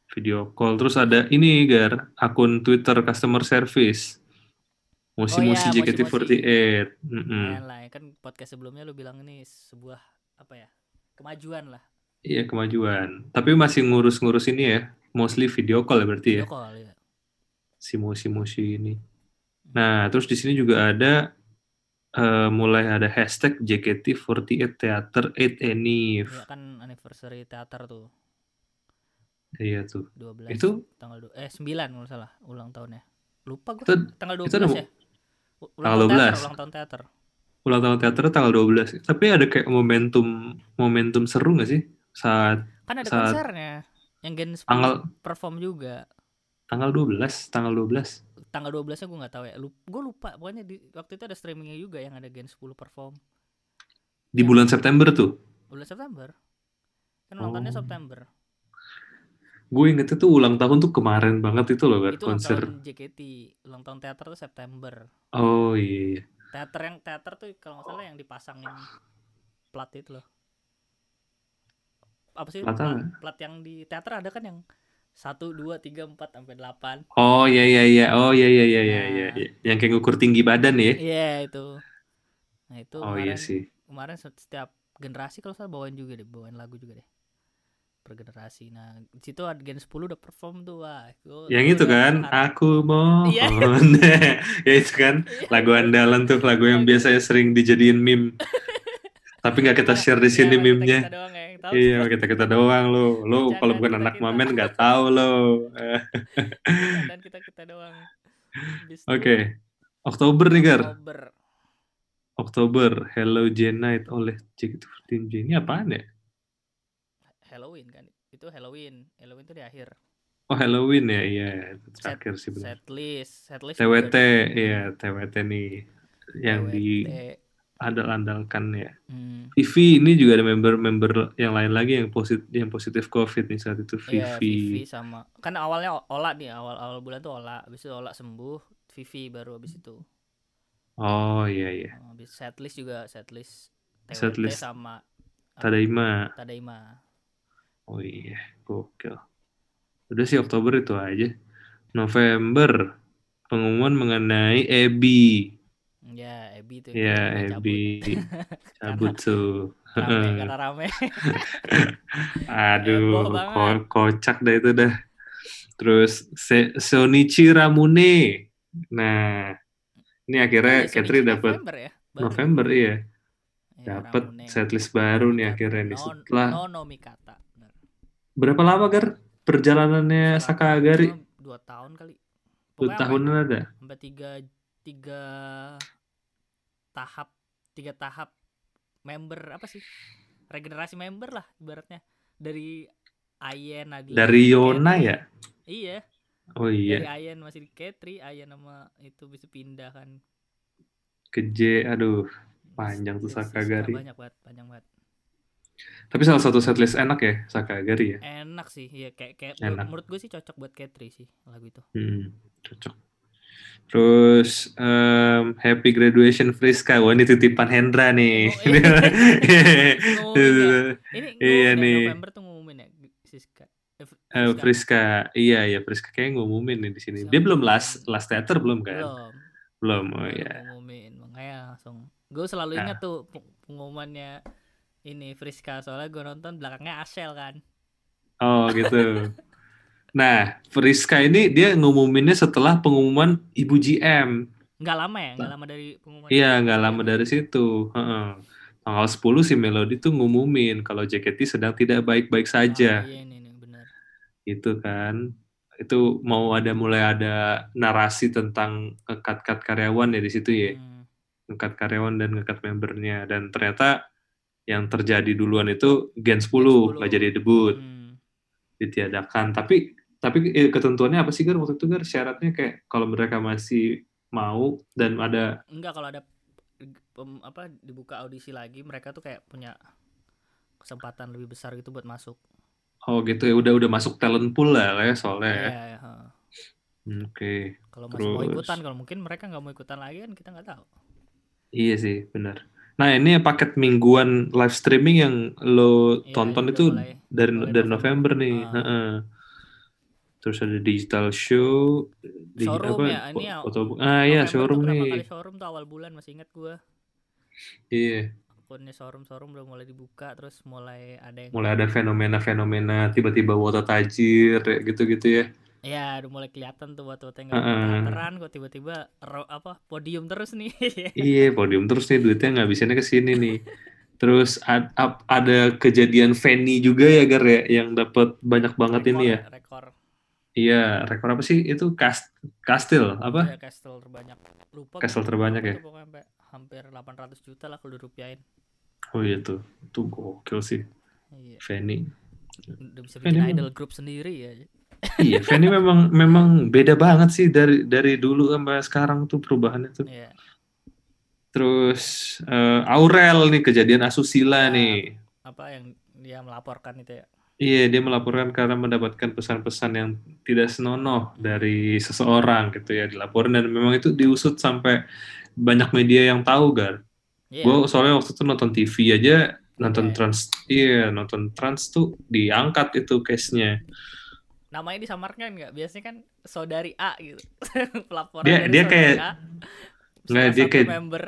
Video call. Terus ada ini Gar, akun Twitter customer service. Musi-musi Oh iya, JKT48. musi-musi. Mm-mm. Lumayan lah ya kan podcast sebelumnya lu bilang ini sebuah apa ya kemajuan lah Iya kemajuan. Tapi masih ngurus-ngurus ini ya. Mostly video call ya berarti ya. video call ya Si musi-musi ini. Nah, terus di sini juga ada eh, mulai ada hashtag JKT48 Theater 8 Anniv. ya kan anniversary teater tuh Iya tuh. 12 Itu tanggal du- eh 9 kalau nggak salah ulang tahunnya lupa gua Itu- tanggal 12 itu ada- ya ulang tanggal tahun teater 12. ulang tahun teater ulang tahun teater tanggal 12. Tapi ada kayak momentum momentum seru nggak sih saat kan ada Saat- konsernya yang Gen 10 tanggal perform juga tanggal 12, tanggal 12. tanggal 12 nya gue nggak tahu ya Lup, gue lupa pokoknya di waktu itu ada streamingnya juga yang ada Gen 10 perform Di Ya. bulan September tuh. bulan September kan ulang tahunnya Oh. September Gue inget itu ulang tahun tuh kemarin banget itu loh, itu ulang konser. tahun JKT ulang tahun teater tuh September Oh iya. teater yang teater tuh kalau nggak salah yang dipasangin plat itu loh apa sih Plat plat, yang di teater ada kan yang satu dua tiga empat sampai delapan Oh iya iya iya. Oh iya iya iya iya Nah. iya. iya. Yang kayak ngukur tinggi badan ya. iya itu nah itu Oh kemarin iya sih. kemarin set- setiap generasi kalau salah bawain juga deh bawain lagu juga deh per generasi nah di situ ada gen 10 udah perform tuh wah gua- Yang gua itu kan, harap- aku mohon. Iya. ya itu kan, Iya. lagu andalan tuh, lagu yang biasanya sering dijadiin meme. Tapi nggak kita share di sini Iya, meme-nya. kita doang ya tahu. Iya, kita kita doang lo. Lo kalau bukan kita- anak kita. mamen nggak tahu lo. Dan kita kita doang Oke, Oktober nih Gar. Oktober Oktober, Hello J Night oleh JKT48J. Ini apaan ya? Halloween kan itu Halloween Halloween itu di akhir Oh Halloween ya, iya. Set, Terakhir sih benar. setlist setlist TWT, iya TWT nih. Yang TWT. di andal-andalkan ya. Hmm, Vivi ini juga ada member-member yang lain lagi yang positif yang positif COVID nih saat itu iya Vivi. Vivi sama kan awalnya Ola nih awal awal bulan tuh Ola habis itu Ola sembuh Vivi baru habis itu Oh iya iya. Oh, habis setlist juga setlist TWT Setlist. sama Tadaima. Tadaima Oh iya, gokil. Udah sih Oktober itu aja. November pengumuman mengenai Ebi. ya Ebi tuh Ya. Ebi cabut tuh. rame karena rame Aduh, ko- kocak dah itu dah. Terus Se- Sonichi Ramune. Nah, ini akhirnya Oh, iya, Katri dapat November ya baru. November iya. Ya, Dapat setlist baru nih akhirnya nih Non- setelah Nono Mikata benar. Berapa lama Gar perjalanannya Selama Sakagari? dua tahun kali Dua tahunan ada. sampai, tiga tiga tahap tiga tahap member apa sih regenerasi member lah ibaratnya dari Ayen Nagila Dari Yona ya? iya Oh dari iya, Ayen masih di Ketri Ayen nama itu bisa pindah kan ke J, aduh. Panjang tuh Sisa- Sakagari. banyak banget panjang banget Tapi salah satu setlist enak ya, Sakagari ya. enak sih ya kayak kayak Enak. menurut gue sih cocok buat Ketri sih lagu itu Hmm, cocok. Terus em, Happy Graduation Friska, wah ini titipan Hendra nih. Oh, iya. Ya? ini Iya ya, nih. November tuh ngumumin ya Siska eh, Eh, Friska. Friska, iya iya Friska kayak ngumumin nih di sini. Dia belum last last theater belum kan? belum Belum, oh iya. ngumumin makanya langsung gue selalu Nah. ingat tuh peng- pengumumannya ini Friska soalnya gue nonton belakangnya Ashel kan Oh gitu. Nah, Friska ini dia ngumuminnya setelah pengumuman Ibu GM. nggak lama ya nggak lama dari pengumuman Iya, nggak lama dari situ. Heeh. Tanggal 10 si Melody tuh ngumumin kalau JKT sedang tidak baik-baik Ah, saja. iya ini nih benar Itu kan. Itu mau ada mulai ada narasi tentang ngekat-kat karyawan ya di situ ya. Hmm, Ngekat karyawan dan ngekat membernya. Dan ternyata yang terjadi duluan itu Gen 10, 10. nggak jadi debut. hmm. ditiadakan. Tapi tapi eh, ketentuannya apa sih Gar waktu itu Gar? Syaratnya kayak kalau mereka masih mau dan ada enggak kalau ada pem- apa dibuka audisi lagi mereka tuh kayak punya kesempatan lebih besar gitu buat masuk oh gitu ya udah udah masuk talent pool lah ya soalnya ya. Hmm, Oke. kalau masih mau ikutan kalau mungkin mereka nggak mau ikutan lagi kan kita nggak tahu Iya sih, benar. Nah, ini paket mingguan live streaming yang lo Iya, tonton itu mulai- dari mulai dari November. November nih. Heeh. terus ada digital show di, showroom apa, ya ini foto ah iya showroom nih showroom tuh awal bulan masih ingat gue iya akunnya showroom showroom udah mulai dibuka terus mulai ada yang mulai ada fenomena-fenomena tiba-tiba water tajir gitu-gitu ya Ya, udah mulai kelihatan tuh buat foto yang uh, uh. kok tiba-tiba apa podium terus nih. iya, podium terus nih duitnya ngabisinnya ke sini nih. Terus ad, ad, ada kejadian Fanny juga ya Gar ya yang dapat banyak banget rekor, ini ya. Rekor. Iya, rekor apa sih? Itu cast kastil apa? Iya, kastil terbanyak. Lupa. Kastil terbanyak ya. Pokoknya hampir 800 juta lah kalau dirupiahin. Oh iya tuh. Itu gokil sih. Iya. Fanny. Udah bisa bikin Fanny idol group sendiri ya iya, Fanny memang memang beda banget sih dari dari dulu sampai sekarang tuh perubahannya tuh. Iya. Terus uh, Aurel nih kejadian asusila ya, nih. Apa yang dia melaporkan itu ya? Iya, dia melaporkan karena mendapatkan pesan-pesan yang tidak senonoh dari seseorang gitu ya dilaporin dan memang itu diusut sampai banyak media yang tahu gar. Yeah. Gue soalnya waktu itu nonton TV aja nonton yeah. trans, iya nonton trans tuh diangkat itu case-nya namanya disamarkan nggak biasanya kan saudari A gitu pelaporan dia, dari dia kayak A, nggak dia kayak member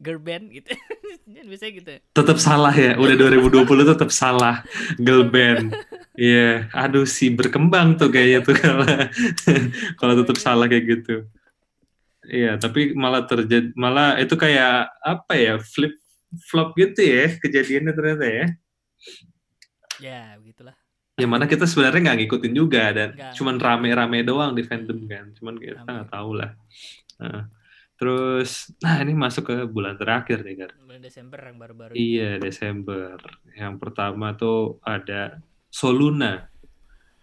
girl band gitu biasanya gitu tetap salah ya udah 2020 tetap salah girl band Iya, yeah. aduh si berkembang tuh kayaknya tuh kalau kalau tetap salah kayak gitu. Iya, yeah, tapi malah terjadi malah itu kayak apa ya flip flop gitu ya kejadiannya ternyata ya. Ya, begitulah yang mana kita sebenarnya nggak ngikutin juga dan Enggak. cuman rame-rame doang di fandom kan. Cuman kita nggak tahu lah. Nah, terus nah ini masuk ke bulan terakhir nih kan bulan Desember yang baru-baru iya Desember. Yang pertama tuh ada Soluna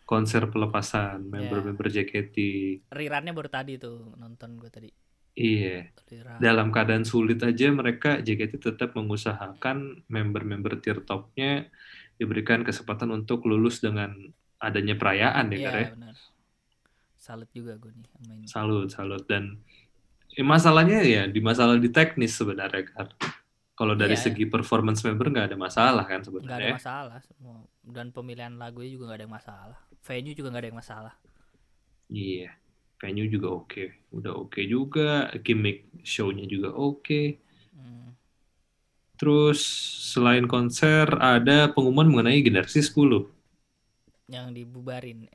konser pelepasan member-member yeah. JKT rirannya baru tadi tuh nonton gue tadi. Iya. Dalam keadaan sulit aja mereka JKT tetap mengusahakan member-member tier topnya diberikan kesempatan untuk lulus dengan adanya perayaan ya, ya benar. Salut juga gue nih main. Salut, salut dan eh, masalahnya ya di masalah di teknis sebenarnya kan. Kalau dari ya, segi performance member nggak ada masalah kan sebenarnya. Nggak ada masalah semua dan pemilihan lagunya juga nggak ada yang masalah. Venue juga nggak ada yang masalah. Iya, venue juga oke, okay. udah oke okay juga, gimmick show-nya juga oke. Okay Terus selain konser ada pengumuman mengenai generasi 10. Yang dibubarin.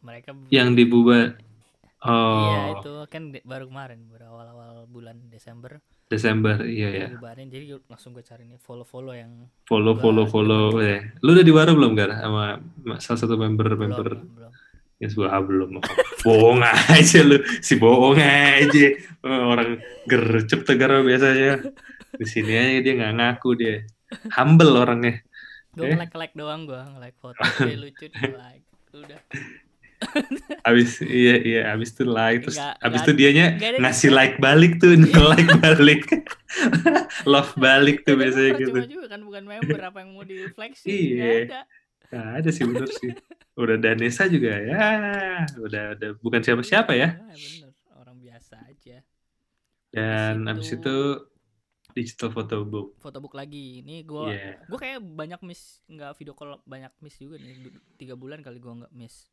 Mereka bubarin. Yang dibubar. Oh. Iya, itu kan baru kemarin, baru awal-awal bulan Desember. Desember, iya ya. Dibubarin, jadi langsung gue cari nih follow-follow yang follow follow follow ya. Lu udah diwaru belum gar sama salah satu member belum, member belum. Ya sebuah belum. bohong aja lu, si bohong aja. Orang gercep tegar biasanya di sini aja dia nggak ngaku dia. Humble orangnya. Gue eh? like like doang gue like foto. Dia lucu dia like. Udah. Abis iya iya abis itu like terus gak, abis itu dianya gak ngasih like balik tuh nge like balik. Love balik tuh biasanya gitu. juga kan bukan member apa yang mau difleksi iya. Ada. Nah, ada sih bener sih. Udah Danesa juga ya. Udah udah bukan siapa siapa ya, ya bener. Orang biasa aja. Dan abis itu, abis itu digital photobook. Photobook lagi. Ini gue yeah. gue kayak banyak miss nggak video call banyak miss juga nih. Tiga bulan kali gue nggak miss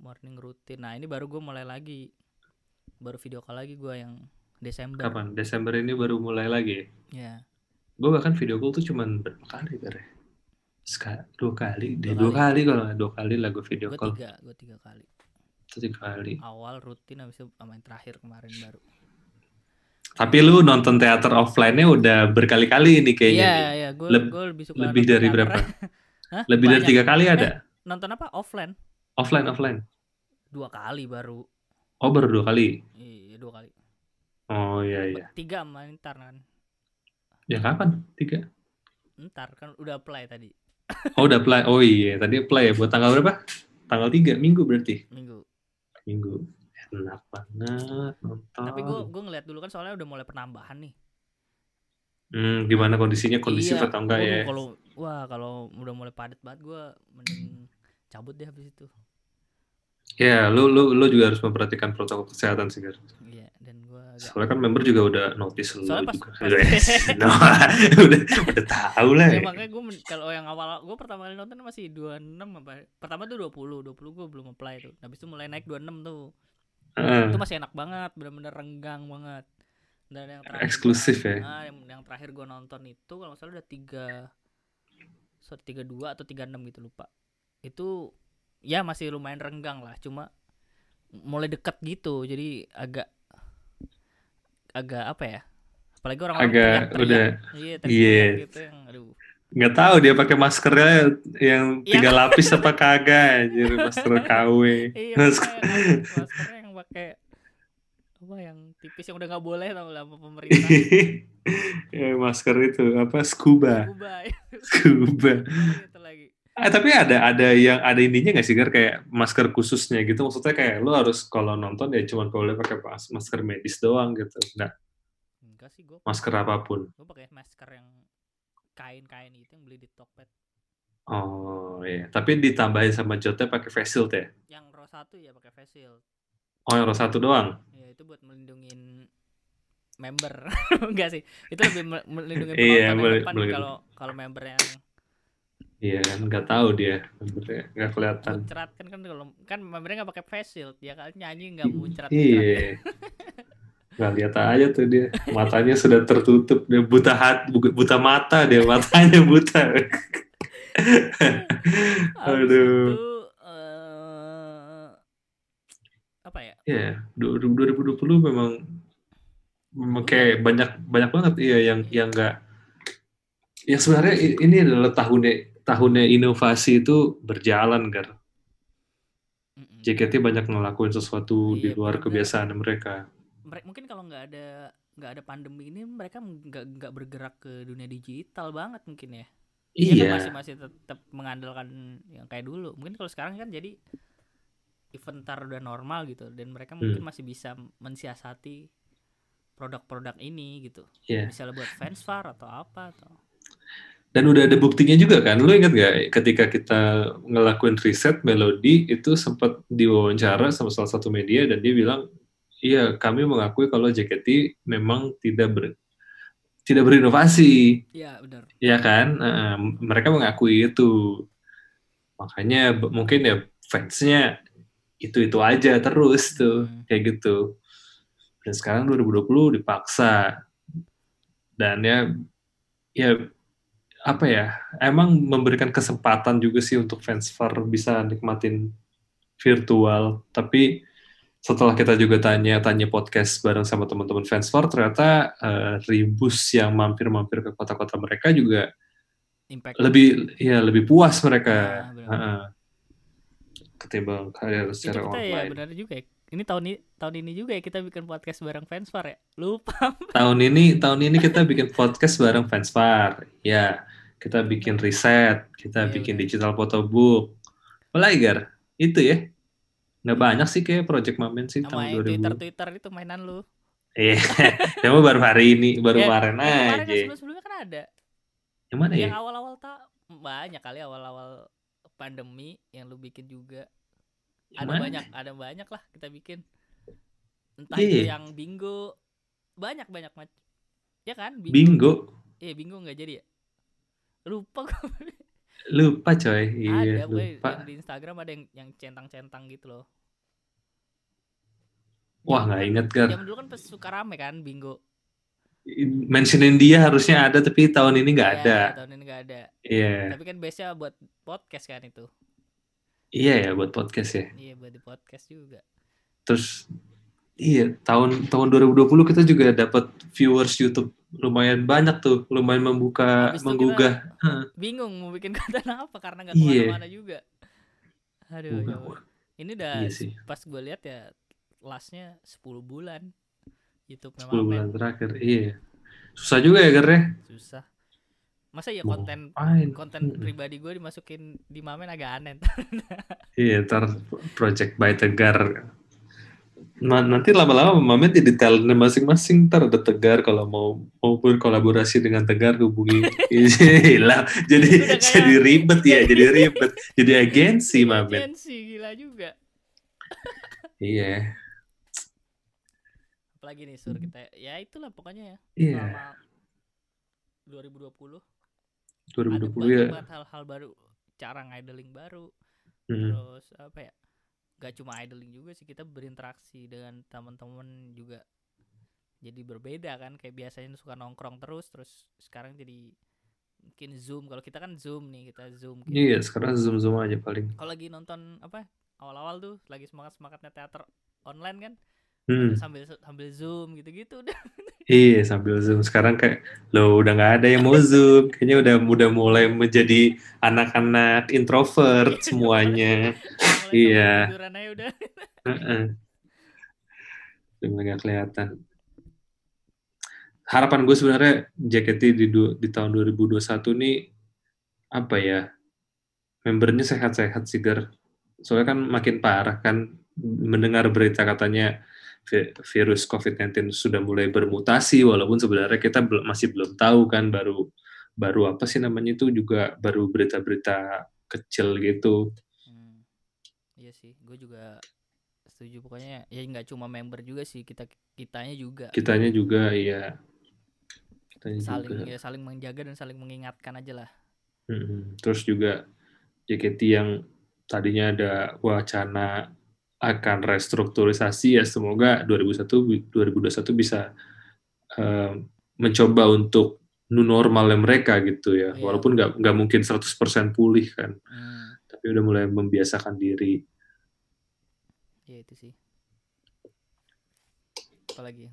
morning routine. Nah ini baru gue mulai lagi. Baru video call lagi gue yang Desember. Kapan? Desember ini baru mulai lagi ya? Yeah. gue bahkan video call tuh cuman berapa kali bare Sekali, dua kali. Dua, dua kali, kali kalau dua kali lah gue video gua call. tiga gue tiga kali. Tiga kali. Awal rutin habis itu main terakhir kemarin baru tapi lu nonton teater offline-nya udah berkali-kali ini kayaknya. Iya, iya, gue Leb lebih suka Lebih dari teater. berapa? Hah? Lebih Banyak. dari tiga kali ada? Eh, nonton apa? Offline. Offline, offline. Dua kali baru. Oh, baru dua kali? Iya, dua kali. Oh, iya, iya. Tiga main ntar kan. Ya kapan? Tiga? Ntar, kan udah play tadi. oh, udah play. Oh iya, tadi play ya. Buat tanggal berapa? Tanggal tiga, minggu berarti? Minggu. Minggu enak banget nonton. Tapi gue gue ngeliat dulu kan soalnya udah mulai penambahan nih. Hmm, gimana kondisinya kondisi iya, atau enggak ya? Kalau wah kalau udah mulai padat banget gue mending cabut deh habis itu. Ya, lu lu lu juga harus memperhatikan protokol kesehatan sih, Gar. Iya, dan gue Soalnya kan member juga udah notice lu Soalnya pas, juga. pas no, udah udah tahu lah. ya Ya, makanya gue kalau yang awal gue pertama kali nonton masih 26 apa pertama tuh 20 20 gue belum apply tuh habis itu mulai naik 26 tuh Heeh. itu masih enak banget bener-bener renggang banget dan yang terakhir Eksklusif gua- ya? ah, yang, yang terakhir gue nonton itu kalau salah udah tiga so, tiga dua atau tiga enam gitu lupa itu ya masih lumayan renggang lah cuma mulai deket gitu jadi agak agak apa ya apalagi orang-orang Agak udah iya teriak gitu yang aduh nggak tahu dia pakai maskernya yang Iya. tiga lapis apa kagak anjir masker KW. iya Masker- maskernya pakai apa yang tipis yang udah nggak boleh tau lah sama pemerintah. Ya, masker itu apa scuba. Scuba. Itu lagi. Ah, tapi ada ada yang ada ininya nggak sih Gar? Kayak masker khususnya gitu. Maksudnya kayak lu harus kalau nonton ya cuma boleh pakai mas- masker medis doang gitu. Nggak. Enggak sih gue masker apa pun. gue pakai masker yang kain-kain itu yang beli di Tokped. Oh iya. Tapi ditambahin sama jotnya pakai face shield ya? Yang row satu ya pakai face shield oh yang row satu doang ya itu buat melindungin member enggak sih itu lebih me- melindungi penonton Iya, yang mel- depan kalau kalau member yang iya kan nggak tahu dia sebenarnya nggak kelihatan muncrat kan kan kalau kan membernya nggak pakai face shield ya kan nyanyi nggak muncrat Iya. Nggak lihat aja tuh dia. Matanya sudah tertutup. Dia buta hati, buta mata dia. Matanya buta. Aduh. itu eh, apa ya Iya, du- du- 2020 memang memang kayak banyak banyak banget iya yang yang nggak yang sebenarnya ini adalah tahunnya tahunnya inovasi itu berjalan kan. JKT banyak ngelakuin sesuatu di Iya, luar bener. kebiasaan mereka. Mere- mungkin kalau nggak ada nggak ada pandemi ini mereka nggak nggak bergerak ke dunia digital banget mungkin ya Iya kan Iya, masih masih tetap mengandalkan yang kayak dulu mungkin kalau sekarang kan jadi eventar udah normal gitu dan mereka mungkin Hmm. masih bisa mensiasati produk-produk ini gitu iya. misalnya buat fansfar atau apa atau Dan udah ada buktinya juga kan. Lu ingat gak ketika kita ngelakuin riset melodi itu sempat diwawancara sama salah satu media dan dia bilang, iya kami mengakui kalau JKT memang tidak ber, tidak berinovasi, ya benar ya kan? Eh, mereka mengakui itu. Makanya mungkin ya fansnya itu itu aja terus tuh Hmm. kayak gitu. Dan sekarang 2020 dipaksa dan ya ya apa ya emang memberikan kesempatan juga sih untuk fans far bisa nikmatin virtual tapi setelah kita juga tanya tanya podcast bareng sama teman-teman fans far ternyata eh, ribus yang mampir-mampir ke kota-kota mereka juga impact lebih ya lebih puas mereka benar. Ketimbang itu secara kita ya online benar juga ya ini tahun ini tahun ini juga ya kita bikin podcast bareng fansfar ya lupa tahun ini tahun ini kita bikin podcast bareng Fansfar. Ya, kita bikin riset, kita Iya, bikin benar. digital photobook. Apalagi Gar? Itu ya. Nggak banyak sih kayak Project Mamen sih sama tahun yang 2000. twitter twitter itu mainan lu Iya. Cuma baru hari ini, baru Ya, kemarin yang kemarin aja. sebelum sebelumnya kan ada Yang mana ya? yang awal-awal tak banyak kali awal-awal pandemi yang lu bikin juga Yang ada mana? banyak ada banyak lah kita bikin entah Iya. itu yang bingo banyak banyak macam ya kan bingo, Bingo. iya bingo nggak jadi ya lupa Lupa coy. ada Iya, gue lupa. yang di Instagram ada yang yang centang-centang gitu loh Wah, nggak inget Gar. zaman dulu kan pas suka rame kan bingo Mentionin dia harusnya ada, tapi tahun ini nggak Iya, ada. tahun ini nggak ada Iya. tapi kan biasanya buat podcast kan itu Iya ya, buat podcast ya. iya buat di podcast juga Terus iya tahun tahun 2020 kita juga dapat viewers YouTube lumayan banyak tuh, lumayan membuka Habis menggugah. bingung mau bikin konten apa karena nggak Iya. ke mana-mana juga aduh ya ini udah Iya sih. pas gue lihat ya lastnya 10 bulan YouTube 10 memang bulan terakhir. Iya. Susah juga ya Ger ya. susah masa ya konten ngapain? konten pribadi gue dimasukin di Mamen agak aneh Iya, ntar Project by Tegar. Nanti lama-lama Mamet jadi talentnya masing-masing. Ntar ada Tegar kalau mau mau berkolaborasi dengan Tegar hubungi. Gila, jadi jadi ribet ya, jadi ribet. Jadi agensi Mamet. agensi gila juga Iya. Apalagi nih sur kita ya itulah pokoknya ya Iya. selama 2020 2020 ada ya. banyak banget hal-hal baru cara idling baru Hmm. terus apa ya gak cuma idling juga sih kita berinteraksi dengan teman-teman juga jadi berbeda kan kayak biasanya suka nongkrong terus terus sekarang jadi mungkin zoom kalau kita kan zoom nih kita zoom Iya, sekarang zoom-zoom aja paling. kalau lagi nonton apa awal-awal tuh lagi semangat semangatnya teater online kan Hmm. sambil sambil zoom gitu-gitu udah Iya, sambil zoom. Sekarang kayak, lo udah nggak ada yang mau zoom. Kayaknya udah udah mulai menjadi anak-anak introvert semuanya. mulai Iya. tiduran aja udah Heeh. Udah mulai nggak kelihatan. Harapan gue sebenarnya JKT di, du- di tahun 2021 nih apa ya membernya sehat-sehat sih. Soalnya kan makin parah kan mendengar berita katanya virus COVID-19 sudah mulai bermutasi walaupun sebenarnya kita belum masih belum tahu kan baru baru apa sih namanya itu juga baru berita-berita kecil gitu. Hmm, iya sih gue juga setuju pokoknya ya nggak cuma member juga sih kita kitanya juga Kitanya juga ya kitanya saling juga. ya saling menjaga dan saling mengingatkan aja lah Mm-mm. Terus juga JKT yang tadinya ada wacana akan restrukturisasi ya semoga 2001 2021 bisa eh, mencoba untuk new normalnya mereka gitu ya. Iya. Walaupun nggak nggak mungkin 100% pulih kan, Hmm, tapi udah mulai membiasakan diri. ya itu sih apalagi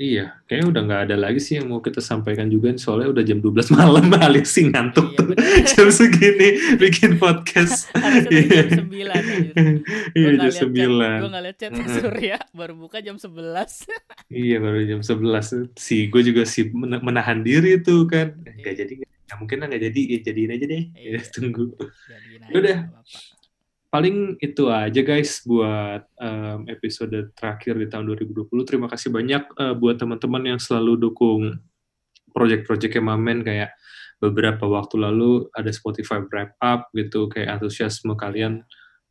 Iya, kayaknya udah nggak ada lagi sih yang mau kita sampaikan juga soalnya udah jam 12 malam alias sih ngantuk Iya, tuh jam segini bikin podcast. Harusnya tadi jam 9 anjir. Iya jam liat chat- 9. Gua nggak liat chat. Surya baru buka jam 11 Iya baru jam 11 si gue juga sih mena- menahan diri tuh kan nggak Iya. jadi nggak mungkin lah nggak jadi ya jadiin aja deh Iya. ya, tunggu Jadiin aja, Yaudah. nggak apa-apa. Paling itu aja guys buat em, episode terakhir di tahun 2020 terima kasih banyak eh, buat teman-teman yang selalu dukung project-project Mamen kayak beberapa waktu lalu ada Spotify wrap up gitu kayak antusiasme kalian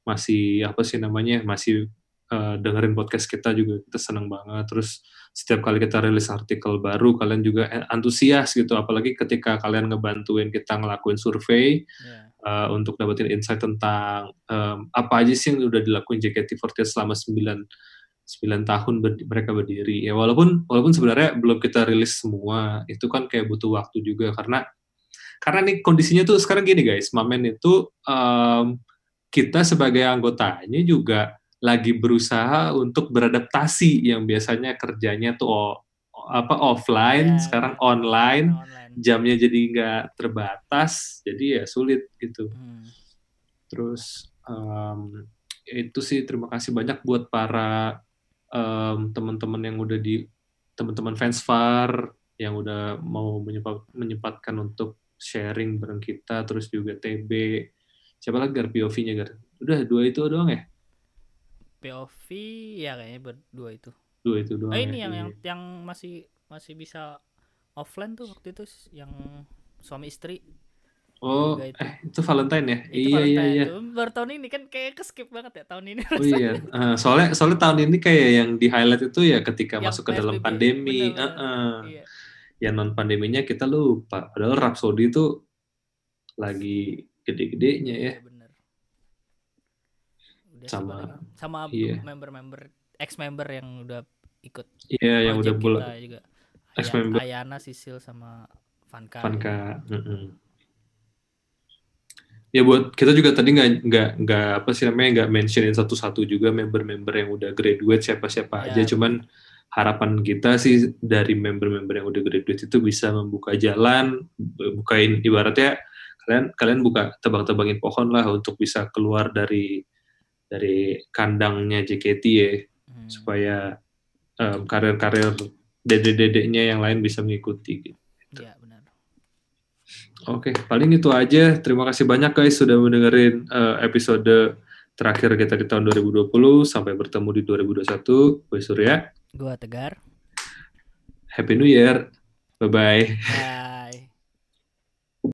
masih apa sih namanya masih eh, dengerin podcast kita juga kita seneng banget terus setiap kali kita rilis artikel baru kalian juga antusias gitu apalagi ketika kalian ngebantuin kita ngelakuin survei Iya. uh, untuk dapetin insight tentang um, apa aja sih yang udah dilakuin JKT48 selama 9 9 tahun ber- mereka berdiri. Ya walaupun walaupun sebenarnya belum kita rilis semua, itu kan kayak butuh waktu juga karena karena nih kondisinya tuh sekarang gini guys, Mamen itu um, kita sebagai anggotanya juga lagi berusaha untuk beradaptasi yang biasanya kerjanya tuh apa offline, Ya, sekarang online online. jamnya jadi nggak terbatas jadi ya sulit gitu Hmm. terus ya itu sih terima kasih banyak buat para em, teman-teman yang udah di teman-teman fans far yang udah mau menyepat, menyempatkan untuk sharing bareng kita terus juga TB siapa lagi Gar POV-nya Gar udah dua itu doang ya POV ya kayaknya berdua itu. dua itu doang Oh ya. ini yang Iya. yang yang masih masih bisa offline tuh waktu itu yang suami istri oh itu. eh itu Valentine ya itu iya iya Valentine iya tuh. baru tahun ini kan kayak keskip banget ya tahun ini Oh iya, Eh, soalnya soalnya tahun ini kayak yang di highlight itu ya ketika Yang masuk ke dalam pandemi. Heeh. iya. ya non pandeminya kita lupa. Padahal Rhapsody itu lagi gede-gedenya ya. Iya, bener. Udah Sama- sama iya. member-member ex member yang udah ikut Iya, yang udah bulan juga ex-member. Aya- Ayana Sisil sama Vanka Vanka. mm-mm. Ya buat kita juga tadi nggak nggak nggak apa sih namanya nggak mentionin satu-satu juga member-member yang udah graduate siapa-siapa Ya. aja. Cuman harapan kita sih dari member-member yang udah graduate itu bisa membuka jalan, bukain ibaratnya kalian kalian buka tebang-tebangin pohon lah untuk bisa keluar dari dari kandangnya JKT ya Hmm. supaya em, karir-karir dede-dedeknya yang lain bisa mengikuti. gitu. Iya benar Oke, paling itu aja. Terima kasih banyak guys sudah mendengarin eh, episode terakhir kita di tahun 2020. Sampai bertemu di 2021. Gue Surya. gua tegar Happy New Year. Bye-bye. ya